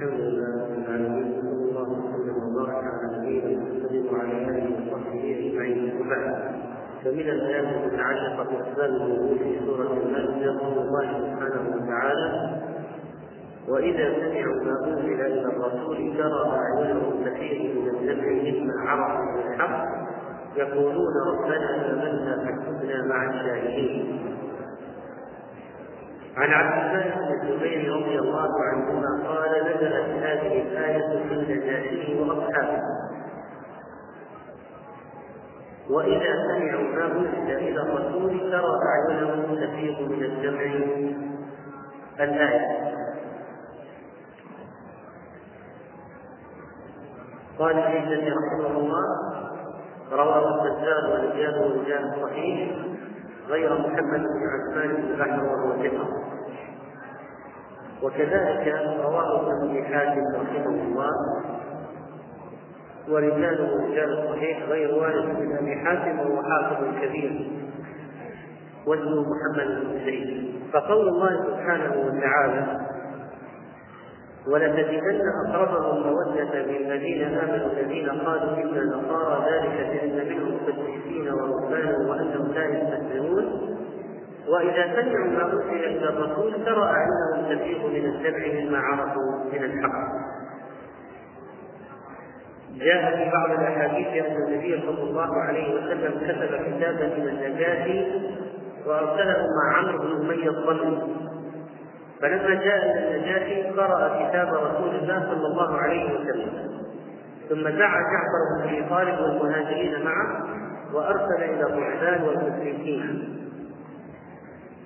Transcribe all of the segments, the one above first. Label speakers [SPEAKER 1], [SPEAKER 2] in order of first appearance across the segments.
[SPEAKER 1] الحمد لله رب العالمين على اله وصحبه فمن الايات المتعلقه باسباب الوجود في سوره المائده قول الله سبحانه وتعالى واذا سمعوا ما انزل إلى الرسول ترى اعينهم تفيض من الدمع مما عرفوا من الحق يقولون ربنا امنا فاكتبنا مع الشاهدين عن عبد الله بن الزبير رضي الله عنهما قال نزلت هذه الآية في النجاشي وأصحابه. وإذا سمعوا ما أنزل إلى الرسول ترى أعينهم تفيض من الدمع. الآية. قال ابن رحمه الله رواه البزار ورجال رجال صحيح غير محمد بن عثمان بن بحر وهو ثقة وكذلك رواه ابن أبي حاتم رحمه الله ورجاله رجال الصحيح غير وارث بن أبي حاتم وهو حافظ كبير. واسمه محمد بن زيد فقول الله سبحانه وتعالى ولتجدن أقربهم مودة للذين آمنوا الذين قالوا أنا نصارى ذلك بان منهم قديسين ورهبانا وأنهم لا يستكبرون وإذا سمعوا ما انزل إلى الرسول ترى اعينهم تفيض من الدمع مما عرفوا من الحق. جاء في بعض الأحاديث أن النبي صلى الله عليه وسلم كتب كتابا من النجاشي وأرسله مع عمرو بن أمية الظلمي. فلما جاء إلى النجاشي قرأ كتاب رسول الله صلى الله عليه وسلم. ثم دعا جعفر بن أبي طالب والمهاجرين معه وأرسل إلى الرهبان والمشركين.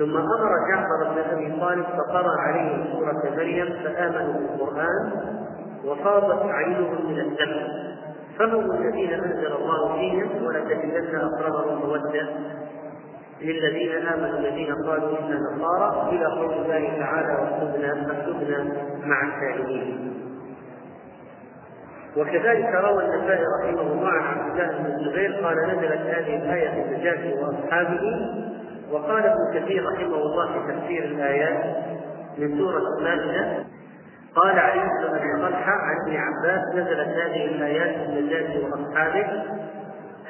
[SPEAKER 1] ثم أمر جعفر بن أبي طالب فقرأ عليهم سورة مريم فآمنوا بالقرآن وفاضت عينهم من الدم. فهم الذين أنزل الله فيهم ولتجدن أقربهم مودة للذين آمنوا الذين قالوا أنا نصارى إلى قول الله تعالى واكتبنا فاكتبنا مع الشاهدين وكذلك روى النسائي رحمه الله عن عبد الله بن الزبير قال نزلت هذه الآية في النجاشي وأصحابه وقال ابن كثير رحمه الله في تفسير الآيات من سورة المائدة قال علي بن أبي طلحة عن ابن عباس نزلت هذه الآيات في النجاشي وأصحابه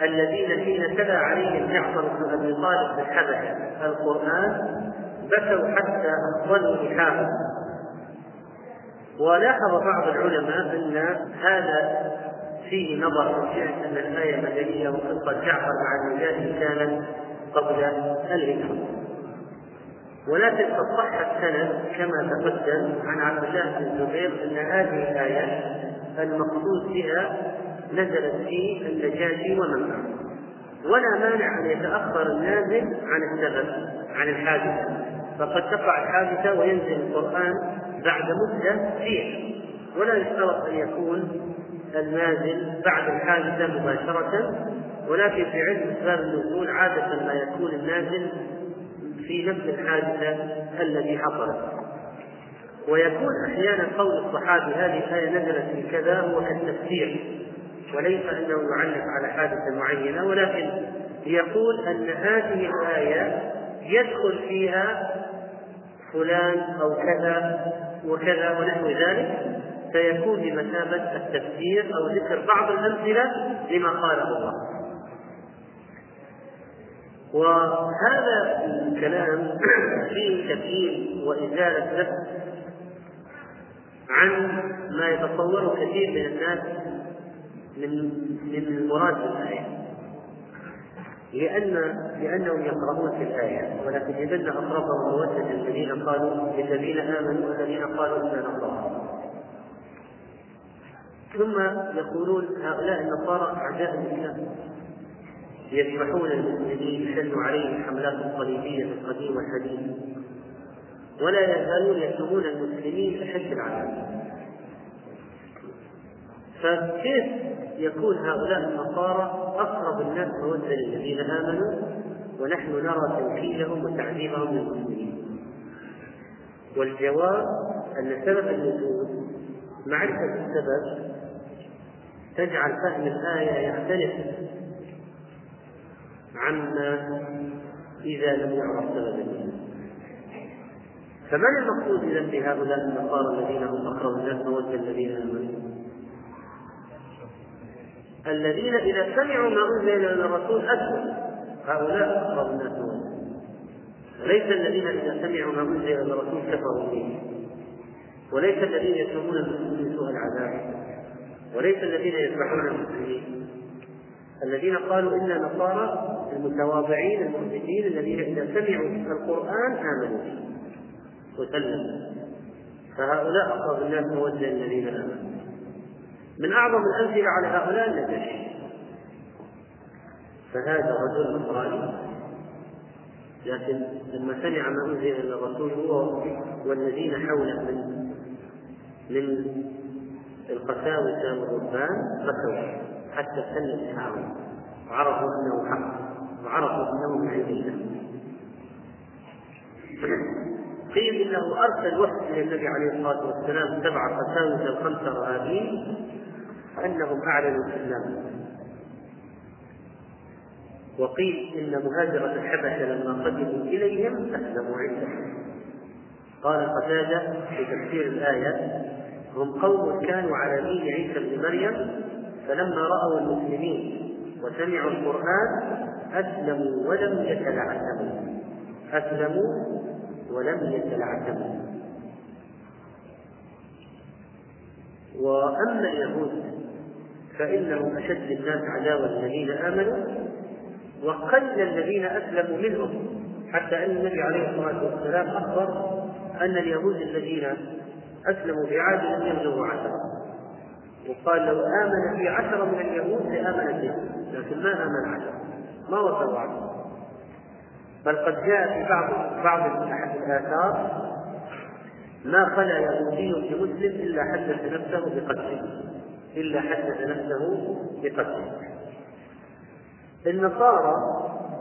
[SPEAKER 1] الذين حين تلا عليهم جعفر بن أبي طالب بالحبشه القرآن بكوا حتى اخضلوا لحاهم ولاحظ بعض العلماء أن هذا فيه نظر في أن الآية مدنية وقصة جعفر مع النجاشي كانت قبل الهجره ولكن قد صح السند كما تقدم عن عبد الله بن الزبير أن هذه الآية المقصود بها نزلت في النجاشي ومن معه ولا مانع أن يتأخر النازل عن السبب عن الحادثة. فقد تقع الحادثة وينزل القرآن بعد مدة فيها. ولا يشترط أن يكون النازل بعد الحادثة مباشرة ولكن في علم اسباب النزول عادة ما يكون النازل في نفس الحادثة التي حصلت ويكون أحيانا قول الصحابي هذه الآية نزلت في كذا هو كالتفسير وليس أنه يعلق على حادثة معينة ولكن يقول أن هذه الآية يدخل فيها فلان أو كذا وكذا ونحو ذلك فيكون بمثابه التفسير أو ذكر بعض الأمثلة لما قاله الله. وهذا الكلام فيه تبيين وإزالة لبس عن ما يتصوره كثير من الناس من من المراد بالآية. لأن لأنهم يقرؤون في الآية ولكن يجدن أقربهم مودة الذين قالوا للذين آمنوا والذين قالوا إنا نصارى ثم يقولون هؤلاء النصارى أعداء الإسلام. يذبحون المسلمين يشن عليهم الحملات الصليبية في القديم والحديث. ولا يزالون يتهمون المسلمين أشد العذاب فكيف يكون هؤلاء النصارى أقرب الناس مودة للذين آمنوا ونحن نرى توكيلهم وتعذيبهم للمسلمين؟ والجواب أن سبب النزول معرفة السبب تجعل فهم الآية يختلف عما إذا لم يعرف سبب النزول فمن المقصود إذا بهؤلاء النصارى الذين هم اقرب الناس مودة الذين آمنوا؟ الذين إذا سمعوا ما أنزل إلى الرسول اسلموا هؤلاء اقرب الناس مودة وليس الذين إذا سمعوا ما أنزل إلى الرسول كفروا به. وليس الذين يسلمون المسلمين سوء العذاب. وليس الذين يذبحون المسلمين. الذين قالوا إنا نصارى المتواضعين المخبتين الذين إذا سمعوا القرآن آمنوا وسلموا فهؤلاء أقرب الناس مودة الذين آمنوا. من أعظم الأمثلة على هؤلاء النجاشي فهذا رجل نصراني لكن لما سمع ما أنزل إلى الرسول هو والذين حوله من من القساوسة والرهبان بكوا. حتى سلم الحاوي وعرفوا أنه حق. وعرفوا أنه من عند الله قيل إنه أرسل وفد النبي عليه الصلاة والسلام سبع قساوسه الخمسه رهابين أنهم أعلنوا الإسلام. وقيل إن مهاجرة الحبشة لما قدموا إليهم أسلموا عندهم. قال قتادة في تفسير الآية هم قوم كانوا على دين عيسى بن مريم فلما رأوا المسلمين وسمعوا القرآن أسلموا ولم يتلعثموا أسلموا ولم يتلعثموا وأما اليهود فإنهم أشد الناس عداوة الذين آمنوا وقل الذين أسلموا منهم حتى أن النبي عليه الصلاة والسلام أخبر أن اليهود الذين أسلموا عهد لم يبلغوا عشرة وقال لو آمن في عشرة من اليهود لآمن به لكن ما آمن عشرة. ما وصلوا عشرة بل قد جاء في بعض بعض الآثار ما خلا يهودي بمسلم إلا حدث نفسه بقتله. إلا حدث نفسه بقتله. النصارى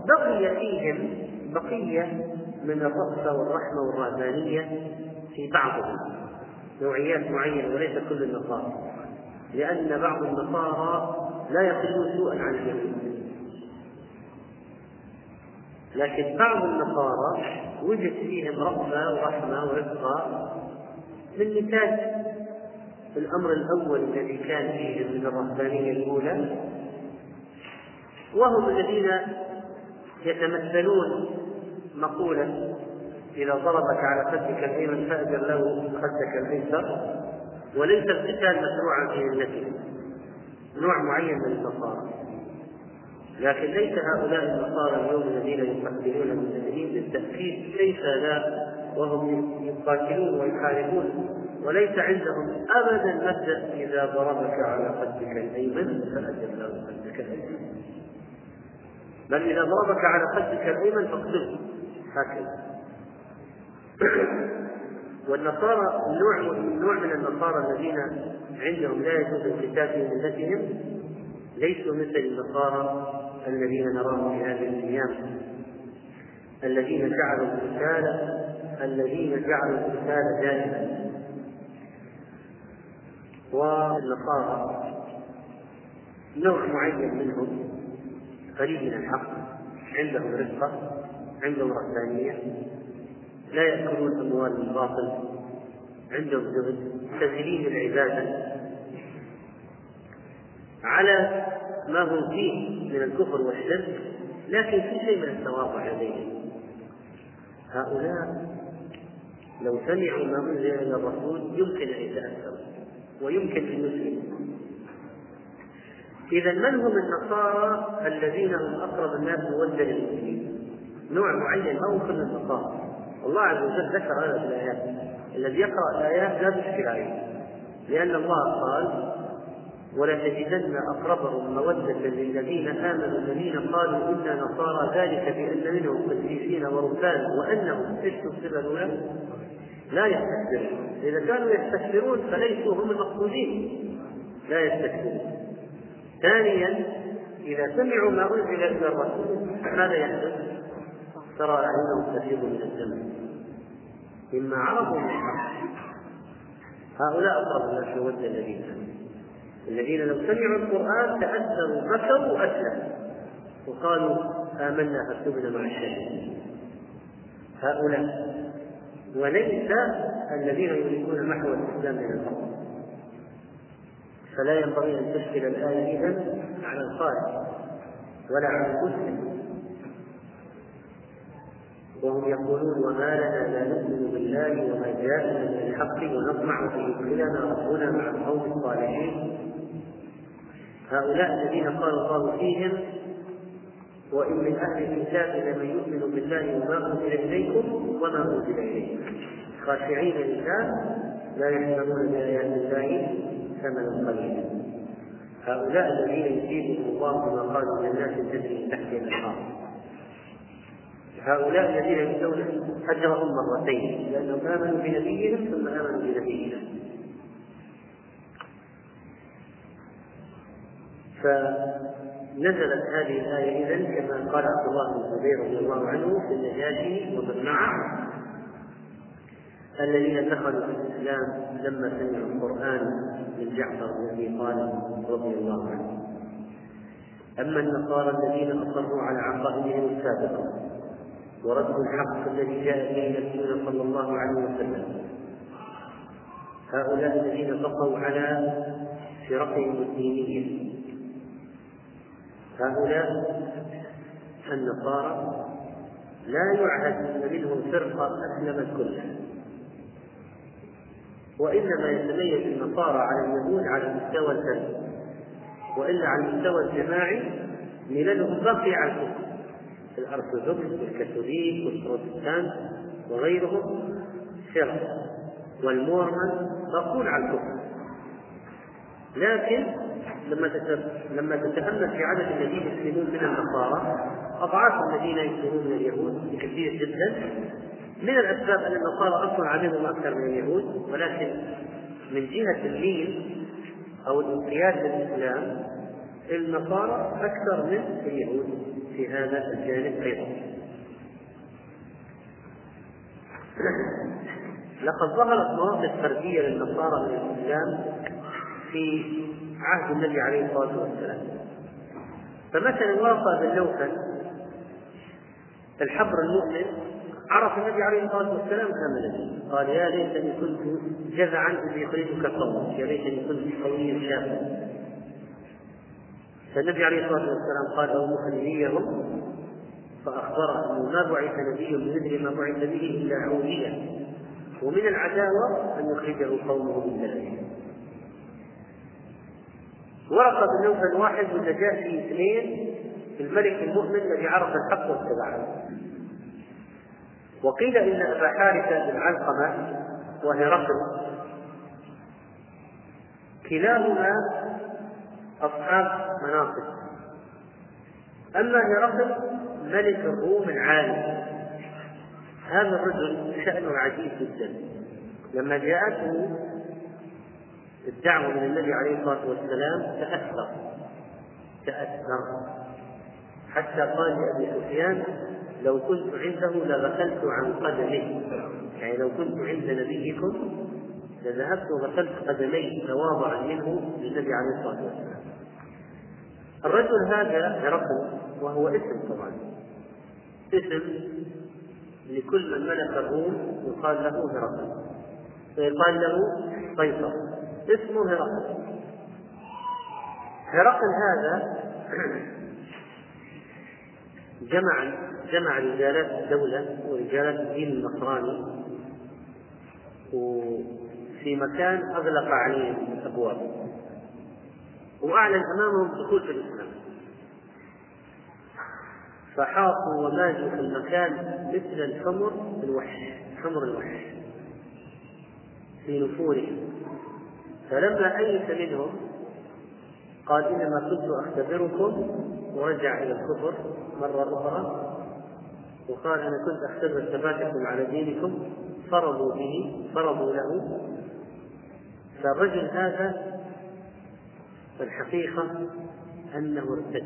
[SPEAKER 1] بقي فيهم بقية من الرأفة والرحمة والرهبانية في بعضهم. نوعيات معينة وليس كل النصارى. لأن بعض النصارى لا يقلون سوءا عن اليهود. لكن بعض النصارى وجد فيهم رأفة ورحمة ورفقة من مثال الأمر الأول الذي كان فيهم من الرهبانية الأولى وهم الذين يتمثلون مقولة إذا ضربك على خدك الأيمن فأجر له خدك الأيسر. وليس القتال مشروعا في ملتهم نوع معين من النصارى. لكن ليس هؤلاء النصارى اليوم الذين يقتلون المسلمين بالتأكيد كيف لا وهم يقاتلون ويحاربون وليس عندهم ابدا مبدا إذا ضربك على خدك الأيمن فاجر له خدك الأيمن. بل إذا ضربك على خدك الأيمن فاقتله. هكذا. والنصارى نوع نوع من النصارى الذين عندهم لا يجوز القتال في ملتهم ليسوا مثل النصارى الذين نراهم في هذه الأيام. الذين جعلوا القتال الذين جعلوا القتال دائما والنصارى نوع معين منهم قريب من الحق عندهم رفقة عندهم رهبانية. لا يأكلون أموال الباطل عندهم زهد سبيلين العبادة. على ما هم فيه من الكفر والشرك لكن في شيء من التواضع لديهم. هؤلاء لو سمعوا ما أنزل إلى الرسول يمكن أن يتأثروا ويمكن أن يسلموا. إذا من هم النصارى الذين هم أقرب الناس مودة للمسلمين؟ نوع معين هو كل النصارى. الله عز وجل ذكر هذا في الآيات. الذي يقرأ الآيات لا تشكل عليه. لأن الله قال ولتجدن أقربهم مودة للذين آمنوا الذين قالوا إنا نصارى. ذلك بأن منهم قسيسين ورهبان وأنهم إيش تفسر الأولى؟ لا يستكبرون. إذا كانوا يستكبرون فليسوا هم المقصودين. لا يستكبرون. ثانيا إذا سمعوا ما أنزل إلى الرسول ماذا يحدث؟ ترى أعينهم تفيض من الدم. مما عرفوا من الحق هؤلاء أقرب الناس مودة الذين الذين لو سمعوا القرآن تأثروا بكوا وأسلموا. وقالوا آمنا فاكتبنا مع الشهيدين هؤلاء. وليس الذين يريدون محو الإسلام من الأرض فلا ينبغي أن تشكل الآية إذا على الخارج ولا على المسلم. وهم يقولون وما لنا لا نؤمن بالله وما جاءنا من الحق ونطمع ان يدخلنا ربنا مع القوم الصالحين. هؤلاء الذين قال الله فيهم وإن من أهل الكتاب لمن يؤمن بالله وما أنزل إليكم وما أنزل إليكم خاشعين لله لا يشترون بآيات الله ثمنا قليلا. هؤلاء الذين يجيبهم الله بما قالوا للناس تجري تحت الأنهار هؤلاء الذين يؤتون أجرهم مرتين لأنهم آمنوا بنبيهم ثم آمنوا بنبينا. فنزلت هذه الآية إذا كما قال عبد الله بن الزبير رضي الله عنه في النجاشي ومن معه الذين دخلوا في الإسلام لما سمعوا القرآن من جعفر بن أبي طالب رضي الله عنه. أما النصارى الذين أصروا على عقائدهم السابقة وردوا الحق الذي جاء به نبينا صلى الله عليه وسلم. هؤلاء الذين بقوا على فرقهم الدينية هؤلاء النصارى لا يعهد أن منهم فرقة أسلمت كلها وإنما يتميز النصارى على اليهود على المستوى الفردي وإلا على المستوى الجماعي مللهم باقي على الكفر. الأرثوذكس والكاثوليك والبروتستانت وغيرهم فرق والمورمن باقون على الكفر. لكن لما لما تتأمل في عدد الذين يسلمون من النصارى أضعاف الذين يسلمون من اليهود كثير جدا. من الأسباب أن النصارى أصلا عددهم أكثر من اليهود ولكن من جهة الميل أو الانقياد للإسلام النصارى أكثر من اليهود. في هذا الجانب أيضا. لقد ظهرت مواقف فردية للنصارى من الإسلام في عهد النبي عليه الصلاة والسلام. فمثلا ورقة بن نوفل الحبر المؤمن عرف النبي عليه الصلاة والسلام آمن قال يا ليتني كنت جزعا إذ يخرجك قومك يا ليتني كنت قويا شابا فالنبي عليه الصلاة والسلام قال أو مخرجيهم فأخبره أنه ما بعث نبي بمثل ما بعث به إلا عوديا ومن العداوة أن يخرجه قومه من بلده ورقه بن نوفل واحد والنجاشي اثنين الملك المؤمن الذي عرف الحق واتبعه. وقيل إن أبا حارثة بن علقمة وهرقل كلاهما أصحاب مناصب. أما هرقل ملك الروم العالي هذا الرجل شأنه عجيب جدا. لما جاءته الدعوة من النبي عليه الصلاة والسلام تأثر. تأثر. حتى قال لأبي سفيان لو كنت عنده لغسلت عن قدمه يعني لو كنت عند نبيكم لذهبت وغسلت قدمي تواضعا منه للنبي عليه الصلاة والسلام. الرجل هذا هرقل وهو اسم طبعا. اسم لكل من ملك الروم يقال له هرقل. فيقال له قيصر. اسمه هرقل. هرقل هذا جمع جمع رجالات الدولة ورجالات الدين النصراني. في مكان أغلق عليهم الأبواب وأعلن أمامهم الدخول في الإسلام. فحاطوا وماجوا في المكان مثل الحمر الوحش حمر الوحش في نفورهم. فلما أيس منهم قال إنما كنت أختبركم ورجع إلى الكفر مرة أخرى وقال أنا كنت أختبر ثباتكم على دينكم فرضوا به فرضوا له. فالرجل هذا الحقيقة أنه ارتد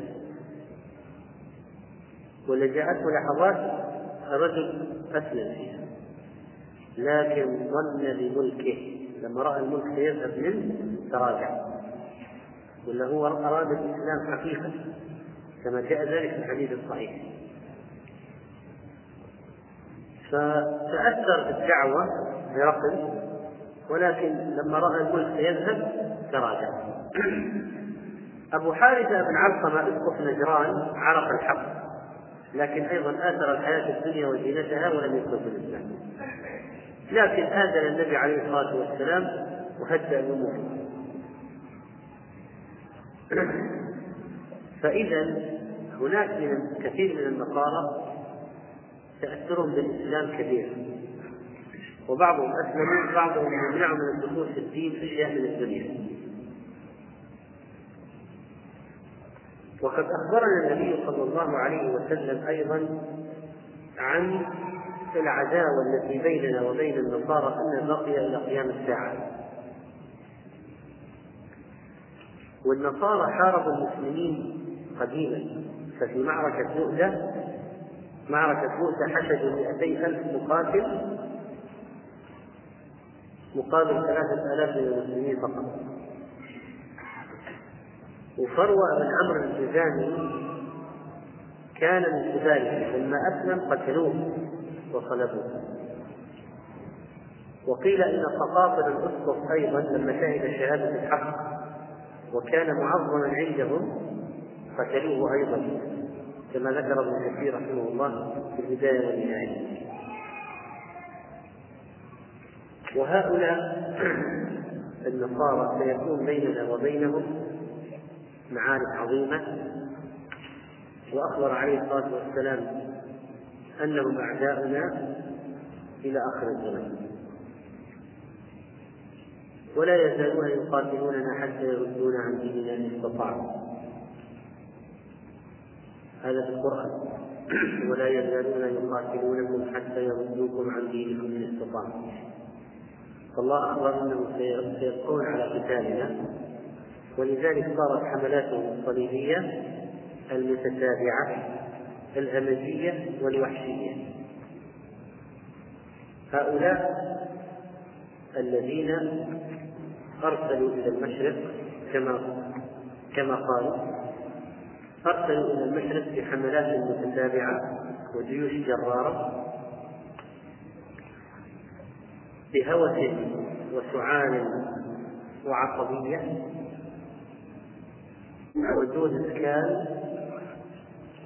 [SPEAKER 1] ولجأته لحظات الرجل أسلم فيها. لكن ظن بملكه لما رأى الملك سيذهب منه تراجع. ولا هو أراد الإسلام حقيقة كما جاء ذلك في الحديث الصحيح. فتأثر بالدعوة هرقل ولكن لما رأى الملك سيذهب تراجع. أبو حارثة بن علقمة أسقف نجران عرف الحق. لكن أيضا آثر الحياة الدنيا وزينتها ولم يدخل في الإسلام. لكن آذن النبي عليه الصلاة والسلام وهدأ الأمور فإذا هناك من كثير من النصارى تأثرهم بالإسلام كبير. وبعضهم أسلموا بعضهم منعوا من الدخول في الدين في أشياء من الدنيا. وقد أخبرنا النبي صلى الله عليه وسلم أيضا عن العداوة التي بيننا وبين النصارى أن بقي إلى قيام الساعة. والنصارى حاربوا المسلمين قديما ففي معركة مؤتة معركة مؤتة حشدوا مئتي ألف مقاتل مقابل ثلاثة آلاف من المسلمين فقط. وفروة بن عمرو الجزامي كان من كذلك لما أسلم قتلوه وصلبوه. وقيل إن قطاطر الأسقف أيضا لما شهد شهادة الحق وكان معظما عندهم قتلوه أيضا كما ذكر ابن كثير رحمه الله في البداية والنهاية. وهؤلاء النصارى سيكون بيننا وبينهم معارك عظيمة وأخبر عليه الصلاة والسلام أنهم أعداؤنا إلى آخر الزمان ولا يزالون يقاتلوننا حتى يردونا عن ديننا إن استطاعوا. هذا في القرآن. ولا يزالون يقاتلونكم حتى يردوكم عن دينكم إن استطاعوا. فالله أخبر أنهم سيبقون على قتالنا ولذلك صارت حملاتهم الصليبية المتتابعة الهمجية والوحشية. هؤلاء الذين أرسلوا إلى المشرق كما كما قالوا أرسلوا إلى المشرق بحملات متتابعة وجيوش جرارة بهوس وسعال وعصبية وجود إسكان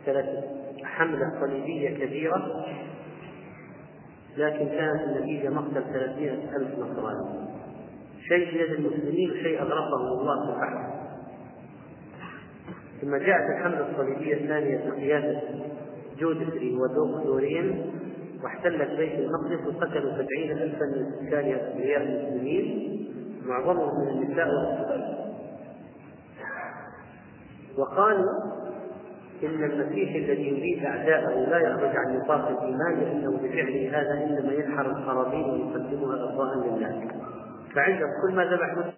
[SPEAKER 1] كانت حملة صليبية كبيرة لكن كانت النتيجة مقتل ثلاثين ألف نصراني. شيء في يد المسلمين وشيء أغرقهم الله في البحر ثم جاءت الحملة الصليبية الثانية بقيادة جودفري ودورين واحتلت بيت المقدس وقتلوا سبعين ألفا من سكان المسلمين. معظمهم من النساء والأطفال. وقالوا إن المسيح الذي يريد أعداءه لا يخرج عن نطاق الإيمان لأنه بفعله هذا إنما ينحر القرابين ويقدمها إرضاء لله. فعندهم كل ما ذبح